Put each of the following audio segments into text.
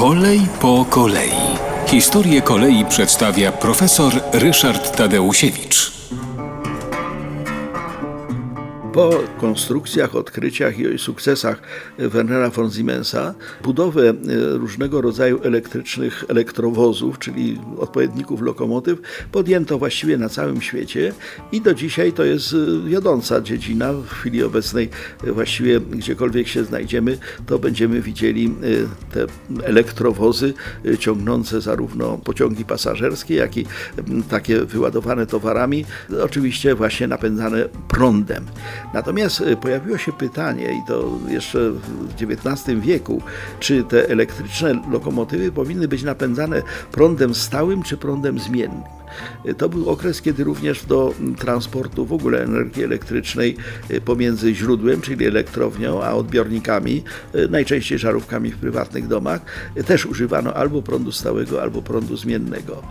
Kolej po kolei. Historię kolei przedstawia profesor Ryszard Tadeusiewicz. Po konstrukcjach, odkryciach i sukcesach Wernera von Siemensa budowę e, różnego rodzaju elektrycznych elektrowozów, czyli odpowiedników lokomotyw, podjęto właściwie na całym świecie i do dzisiaj to jest e, wiodąca dziedzina. W chwili obecnej e, właściwie gdziekolwiek się znajdziemy, to będziemy widzieli te elektrowozy ciągnące zarówno pociągi pasażerskie, jak i takie wyładowane towarami, oczywiście właśnie napędzane prądem. Natomiast e, pojawiło się pytanie, i to jeszcze w XIX wieku, czy te elektryczne lokomotywy powinny być napędzane prądem stałym czy prądem zmiennym. To był okres, kiedy również do transportu w ogóle energii elektrycznej e, pomiędzy źródłem, czyli elektrownią, a odbiornikami, e, najczęściej żarówkami w prywatnych domach, e, też używano albo prądu stałego, albo prądu zmiennego.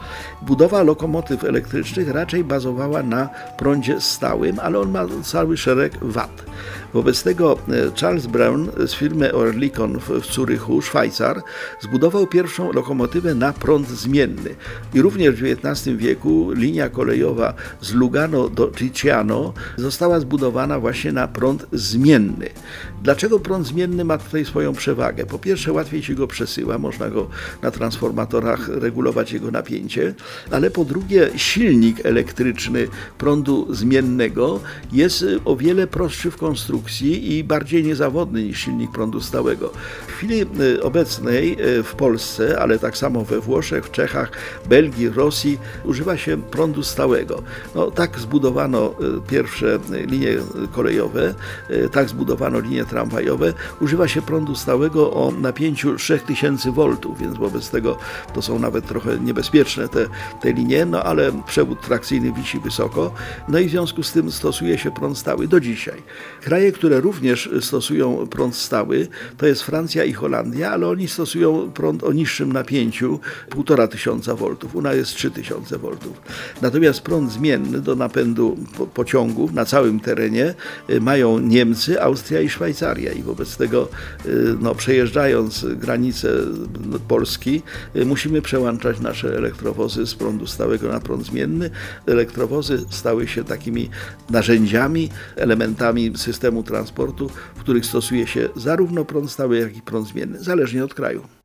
Budowa lokomotyw elektrycznych raczej bazowała na prądzie stałym, ale on ma cały szereg wad. Wobec tego Charles Brown z firmy Oerlikon w Zurychu, Szwajcar, zbudował pierwszą lokomotywę na prąd zmienny. I również w XIX wieku wieku linia kolejowa z Lugano do Cicciano została zbudowana właśnie na prąd zmienny. Dlaczego prąd zmienny ma tutaj swoją przewagę? Po pierwsze, łatwiej się go przesyła, można go na transformatorach regulować jego napięcie, ale po drugie, silnik elektryczny prądu zmiennego jest o wiele prostszy w konstrukcji i bardziej niezawodny niż silnik prądu stałego. W chwili y, obecnej y, w Polsce, ale tak samo we Włoszech, w Czechach, Belgii, Rosji, używa się prądu stałego. No, tak zbudowano e, pierwsze linie kolejowe, e, tak zbudowano linie tramwajowe. Używa się prądu stałego o napięciu 3000 V, więc wobec tego to są nawet trochę niebezpieczne te, te linie, no ale przewód trakcyjny wisi wysoko. No i w związku z tym stosuje się prąd stały do dzisiaj. Kraje, które również stosują prąd stały, to jest Francja i Holandia, ale oni stosują prąd o niższym napięciu, 1500 V. U nas jest 3000 V. Natomiast prąd zmienny do napędu pociągów na całym terenie y, mają Niemcy, Austria i Szwajcaria i wobec tego y, no, przejeżdżając granicę no, Polski y, musimy przełączać nasze elektrowozy z prądu stałego na prąd zmienny. Elektrowozy stały się takimi narzędziami, elementami systemu transportu, w których stosuje się zarówno prąd stały, jak i prąd zmienny, zależnie od kraju.